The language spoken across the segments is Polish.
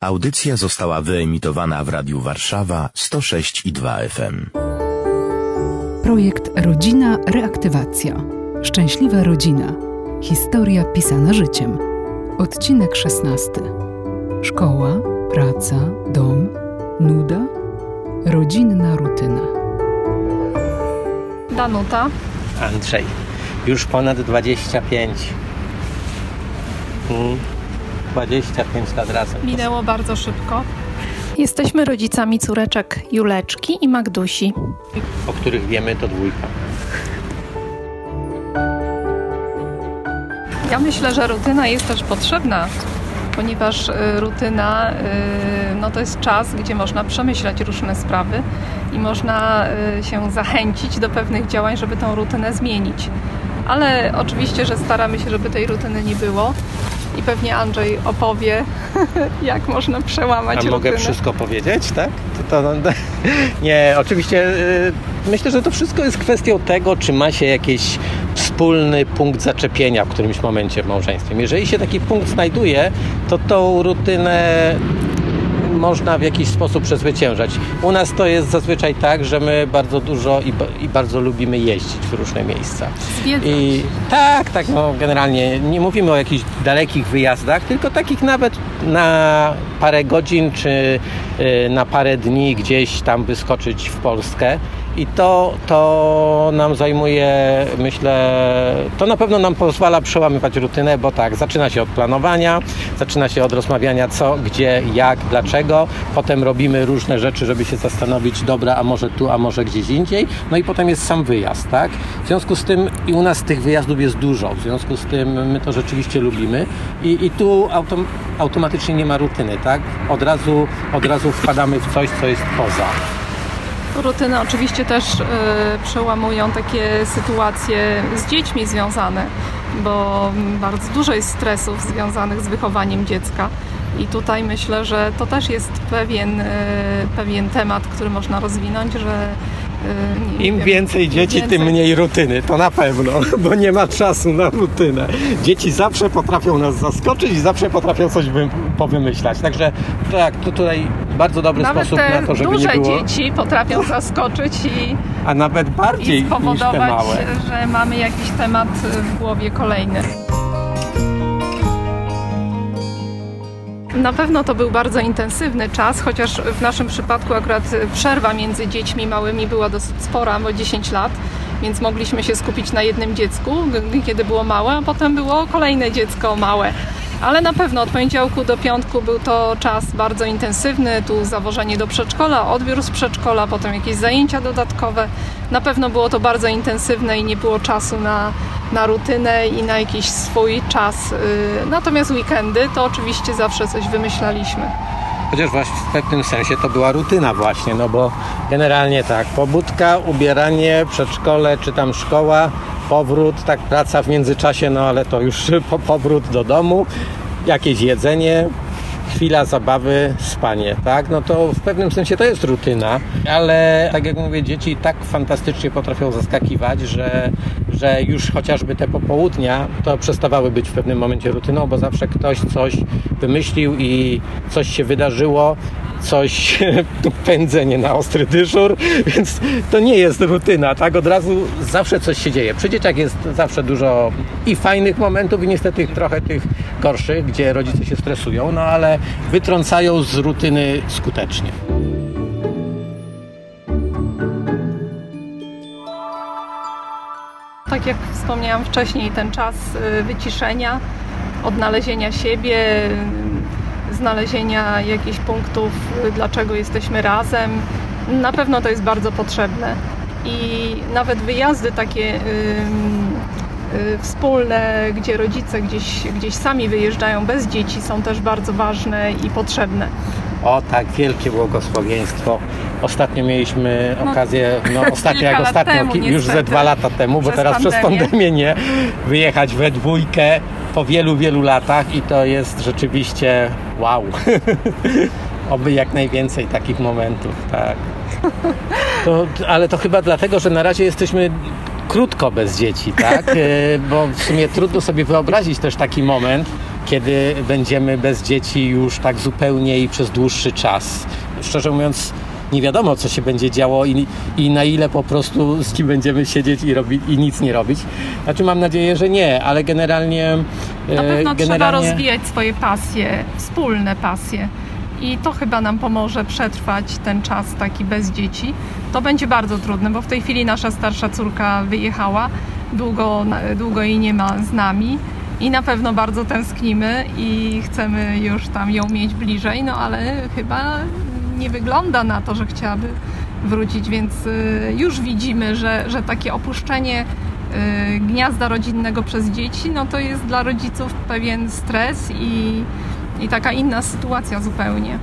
Audycja została wyemitowana w Radiu Warszawa 106 i 2 FM. Projekt Rodzina Reaktywacja. Szczęśliwa rodzina. Historia pisana życiem. Odcinek 16. Szkoła, praca, dom, nuda, rodzinna rutyna. Danuta. Andrzej. Już ponad 25. Mm, 25 lat razem. Minęło bardzo szybko. Jesteśmy rodzicami córeczek Juleczki i Magdusi. O których wiemy to dwójka. Ja myślę, że rutyna jest też potrzebna, ponieważ y, rutyna y, no to jest czas, gdzie można przemyśleć różne sprawy i można y, się zachęcić do pewnych działań, żeby tą rutynę zmienić. Ale oczywiście, że staramy się, żeby tej rutyny nie było. I pewnie Andrzej opowie, jak można przełamać A rutynę. mogę wszystko powiedzieć, tak? To, to, nie, oczywiście y, myślę, że to wszystko jest kwestią tego, czy ma się jakiś wspólny punkt zaczepienia w którymś momencie w małżeństwie. Jeżeli się taki punkt znajduje, to tą rutynę można w jakiś sposób przezwyciężać. U nas to jest zazwyczaj tak, że my bardzo dużo i, i bardzo lubimy jeździć w różne miejsca. Zwiedzać. I tak, tak, no generalnie nie mówimy o jakichś dalekich wyjazdach, tylko takich nawet na parę godzin czy y, na parę dni gdzieś tam wyskoczyć w Polskę. I to, to nam zajmuje, myślę, to na pewno nam pozwala przełamywać rutynę, bo tak, zaczyna się od planowania, zaczyna się od rozmawiania co, gdzie, jak, dlaczego. Potem robimy różne rzeczy, żeby się zastanowić, dobra, a może tu, a może gdzieś indziej. No i potem jest sam wyjazd, tak? W związku z tym i u nas tych wyjazdów jest dużo, w związku z tym my to rzeczywiście lubimy. I, i tu autom, automatycznie nie ma rutyny, tak? Od razu, od razu wpadamy w coś, co jest poza. Rutyny oczywiście też y, przełamują takie sytuacje z dziećmi związane, bo bardzo dużo jest stresów związanych z wychowaniem dziecka. I tutaj myślę, że to też jest pewien, y, pewien temat, który można rozwinąć, że Im wiem, więcej dzieci, tym mniej rutyny, to na pewno, bo nie ma czasu na rutynę. Dzieci zawsze potrafią nas zaskoczyć i zawsze potrafią coś wy, powymyślać. Także tak, to tutaj bardzo dobry Nawet sposób na to, żeby duże nie było, dzieci potrafią zaskoczyć i, a nawet bardziej i niż te spowodować, małe. że mamy jakiś temat w głowie kolejny. Na pewno to był bardzo intensywny czas, chociaż w naszym przypadku akurat przerwa między dziećmi małymi była dosyć spora, bo 10 lat, więc mogliśmy się skupić na jednym dziecku, kiedy było małe, a potem było kolejne dziecko małe. Ale na pewno od poniedziałku do piątku był to czas bardzo intensywny, tu zawożenie do przedszkola, odbiór z przedszkola, potem jakieś zajęcia dodatkowe. Na pewno było to bardzo intensywne i nie było czasu na, na rutynę i na jakiś swój czas. Yy, Natomiast weekendy to oczywiście zawsze coś wymyślaliśmy. Chociaż właśnie w pewnym sensie to była rutyna właśnie, no bo generalnie tak, pobudka, ubieranie, przedszkole czy tam szkoła, powrót, tak praca w międzyczasie, no ale to już po, powrót do domu, jakieś jedzenie, chwila zabawy, spanie, tak? No to w pewnym sensie to jest rutyna, ale tak jak mówię, dzieci tak fantastycznie potrafią zaskakiwać, że, że już chociażby te popołudnia to przestawały być w pewnym momencie rutyną, bo zawsze ktoś coś wymyślił i coś się wydarzyło, coś, pędzenie na ostry dyżur, więc to nie jest rutyna, tak? Od razu zawsze coś się dzieje. Przy dzieciach jest zawsze dużo i fajnych momentów i niestety trochę tych gorszych, gdzie rodzice się stresują, no ale wytrącają z rutyny skutecznie. Tak jak wspomniałam wcześniej, ten czas y, wyciszenia, odnalezienia siebie, znalezienia jakichś punktów, y, dlaczego jesteśmy razem, na pewno to jest bardzo potrzebne. I nawet wyjazdy takie y, wspólne, gdzie rodzice gdzieś, gdzieś sami wyjeżdżają bez dzieci, są też bardzo ważne i potrzebne. O tak, wielkie błogosławieństwo. Ostatnio mieliśmy No, okazję, no ostatnio jak ostatnio, temu, już ze niestety. dwa lata temu, bo Przez teraz przez pandemię. pandemię nie, wyjechać we dwójkę po wielu, wielu latach i to jest rzeczywiście wow. Oby jak najwięcej takich momentów, tak. To, ale to chyba dlatego, że na razie jesteśmy krótko bez dzieci, tak? E, Bo w sumie trudno sobie wyobrazić też taki moment, kiedy będziemy bez dzieci już tak zupełnie i przez dłuższy czas. Szczerze mówiąc, nie wiadomo, co się będzie działo i, i na ile po prostu z kim będziemy siedzieć i, robić, i nic nie robić. Znaczy mam nadzieję, że nie, ale generalnie... Na e, pewno trzeba generalnie... rozwijać swoje pasje, wspólne pasje. I to chyba nam pomoże przetrwać ten czas taki bez dzieci. To będzie bardzo trudne, bo w tej chwili nasza starsza córka wyjechała, długo, długo jej nie ma z nami i na pewno bardzo tęsknimy i chcemy już tam ją mieć bliżej, no ale chyba nie wygląda na to, że chciałaby wrócić, więc y, już widzimy, że, że takie opuszczenie y, gniazda rodzinnego przez dzieci, no to jest dla rodziców pewien stres i, i taka inna sytuacja zupełnie.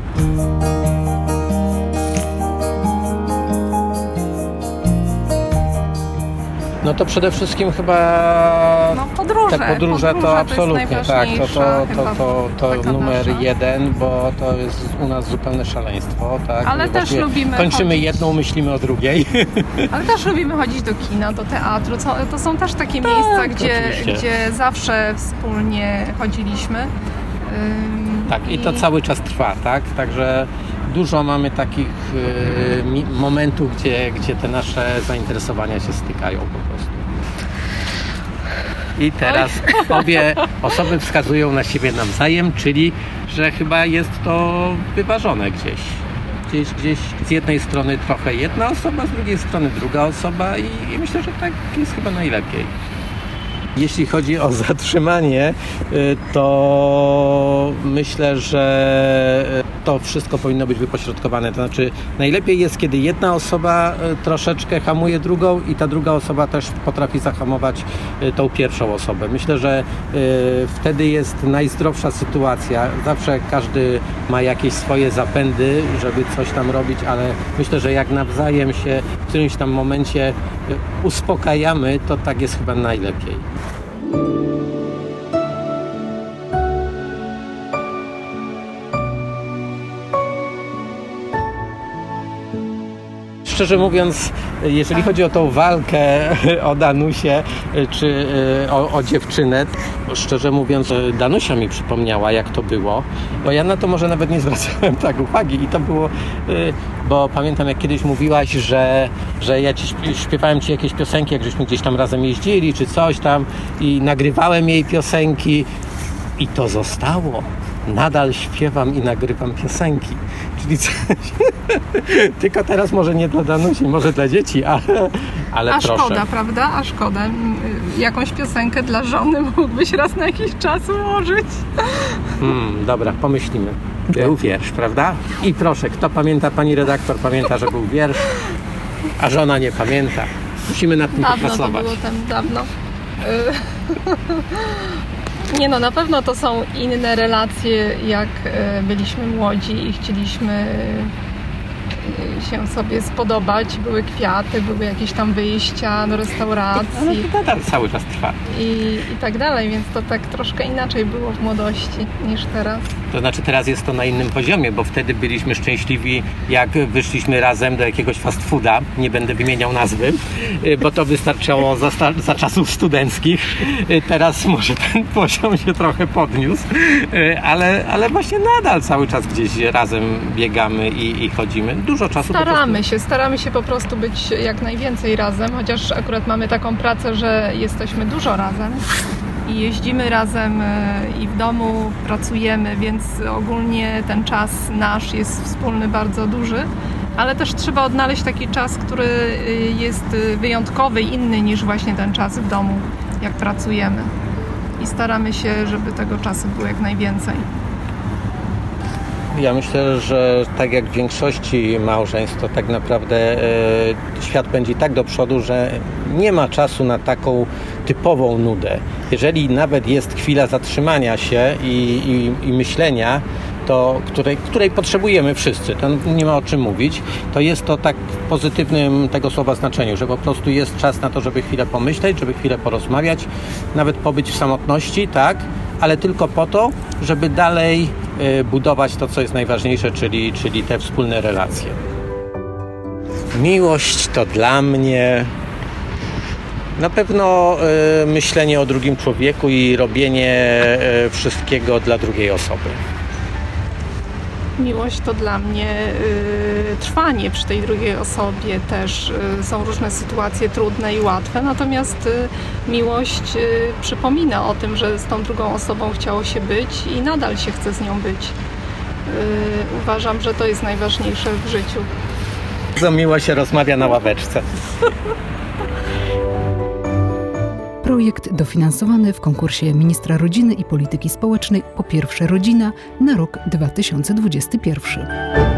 No to przede wszystkim chyba No, podróże. te podróże, Podróże to absolutnie tak, to, to, to, to, to numer nasza. jeden, bo to jest u nas zupełne szaleństwo. Tak? Ale też lubimy Kończymy chodzić. jedną, myślimy o drugiej. Ale też lubimy chodzić do kina, do teatru. Co- To są też takie miejsca, gdzie, Tak, oczywiście. gdzie zawsze wspólnie chodziliśmy. Ym, Tak, i to cały czas trwa, tak? Także dużo mamy takich y, momentów, gdzie, gdzie te nasze zainteresowania się stykają po prostu. I teraz obie osoby wskazują na siebie nawzajem, czyli że chyba jest to wyważone gdzieś. Gdzieś, gdzieś z jednej strony trochę jedna osoba, z drugiej strony druga osoba i, i myślę, że tak jest chyba najlepiej. Jeśli chodzi o zatrzymanie, y, to myślę, że to wszystko powinno być wypośrodkowane. To znaczy, najlepiej jest, kiedy jedna osoba y, troszeczkę hamuje drugą i ta druga osoba też potrafi zahamować y, tą pierwszą osobę. Myślę, że y, wtedy jest najzdrowsza sytuacja. Zawsze każdy ma jakieś swoje zapędy, żeby coś tam robić, ale myślę, że jak nawzajem się w którymś tam momencie uspokajamy, to tak jest chyba najlepiej. Szczerze mówiąc, jeżeli chodzi o tą walkę o Danusię czy y, o, o dziewczynę, szczerze mówiąc, y, Danusia mi przypomniała, jak to było, bo ja na to może nawet nie zwracałem tak uwagi i to było, bo pamiętam jak kiedyś mówiłaś, że, że ja ci śp- śpiewałem ci jakieś piosenki, jak żeśmy gdzieś tam razem jeździli, czy coś tam i nagrywałem jej piosenki i to zostało. Nadal śpiewam i nagrywam piosenki. Czyli coś, tylko teraz może nie dla Danusi, może dla dzieci, ale, ale A proszę. szkoda, prawda? A szkoda. Y, Jakąś piosenkę dla żony mógłbyś raz na jakiś czas ułożyć. Hmm, dobra, pomyślimy. Był wiersz, prawda? I proszę, kto pamięta, pani redaktor pamięta, że był wiersz, a żona nie pamięta. Musimy nad tym Dawno to popracować. było tam dawno. Nie no, na pewno to są inne relacje, jak y, byliśmy młodzi i chcieliśmy y, się sobie spodobać. Były kwiaty, były jakieś tam wyjścia do restauracji to nadal cały czas trwa. i, i tak dalej, więc to tak troszkę inaczej było w młodości niż teraz. To znaczy teraz jest to na innym poziomie, bo wtedy byliśmy szczęśliwi, jak wyszliśmy razem do jakiegoś fast fooda. Nie będę wymieniał nazwy, y, bo to wystarczało za, za czasów studenckich. Y, Teraz może ten poziom się trochę podniósł, y, ale, ale właśnie nadal cały czas gdzieś razem biegamy i, i chodzimy. Dużo czasu Staramy się, staramy się po prostu być jak najwięcej razem, chociaż akurat mamy taką pracę, że jesteśmy dużo razem i jeździmy razem e, i w domu pracujemy, więc ogólnie ten czas nasz jest wspólny bardzo duży, ale też trzeba odnaleźć taki czas, który e, jest e, wyjątkowy, inny niż właśnie ten czas w domu, jak pracujemy. I staramy się, żeby tego czasu było jak najwięcej. Ja myślę, że tak jak w większości małżeństw, to tak naprawdę e, świat pędzi tak do przodu, że nie ma czasu na taką typową nudę. Jeżeli nawet jest chwila zatrzymania się i, i, i myślenia, to, której, której potrzebujemy wszyscy, to nie ma o czym mówić, to jest to tak w pozytywnym tego słowa znaczeniu, że po prostu jest czas na to, żeby chwilę pomyśleć, żeby chwilę porozmawiać, nawet pobyć w samotności, tak, ale tylko po to, żeby dalej budować to, co jest najważniejsze, czyli, czyli te wspólne relacje. Miłość to dla mnie Na pewno y, myślenie o drugim człowieku i robienie y, wszystkiego dla drugiej osoby. Miłość to dla mnie y, trwanie przy tej drugiej osobie też. Y, są różne sytuacje trudne i łatwe, natomiast y, miłość y, przypomina o tym, że z tą drugą osobą chciało się być i nadal się chce z nią być. Y, uważam, że to jest najważniejsze w życiu. Bardzo miło się rozmawia na ławeczce. Projekt dofinansowany w konkursie Ministra Rodziny i Polityki Społecznej po pierwsze rodzina na rok 2021.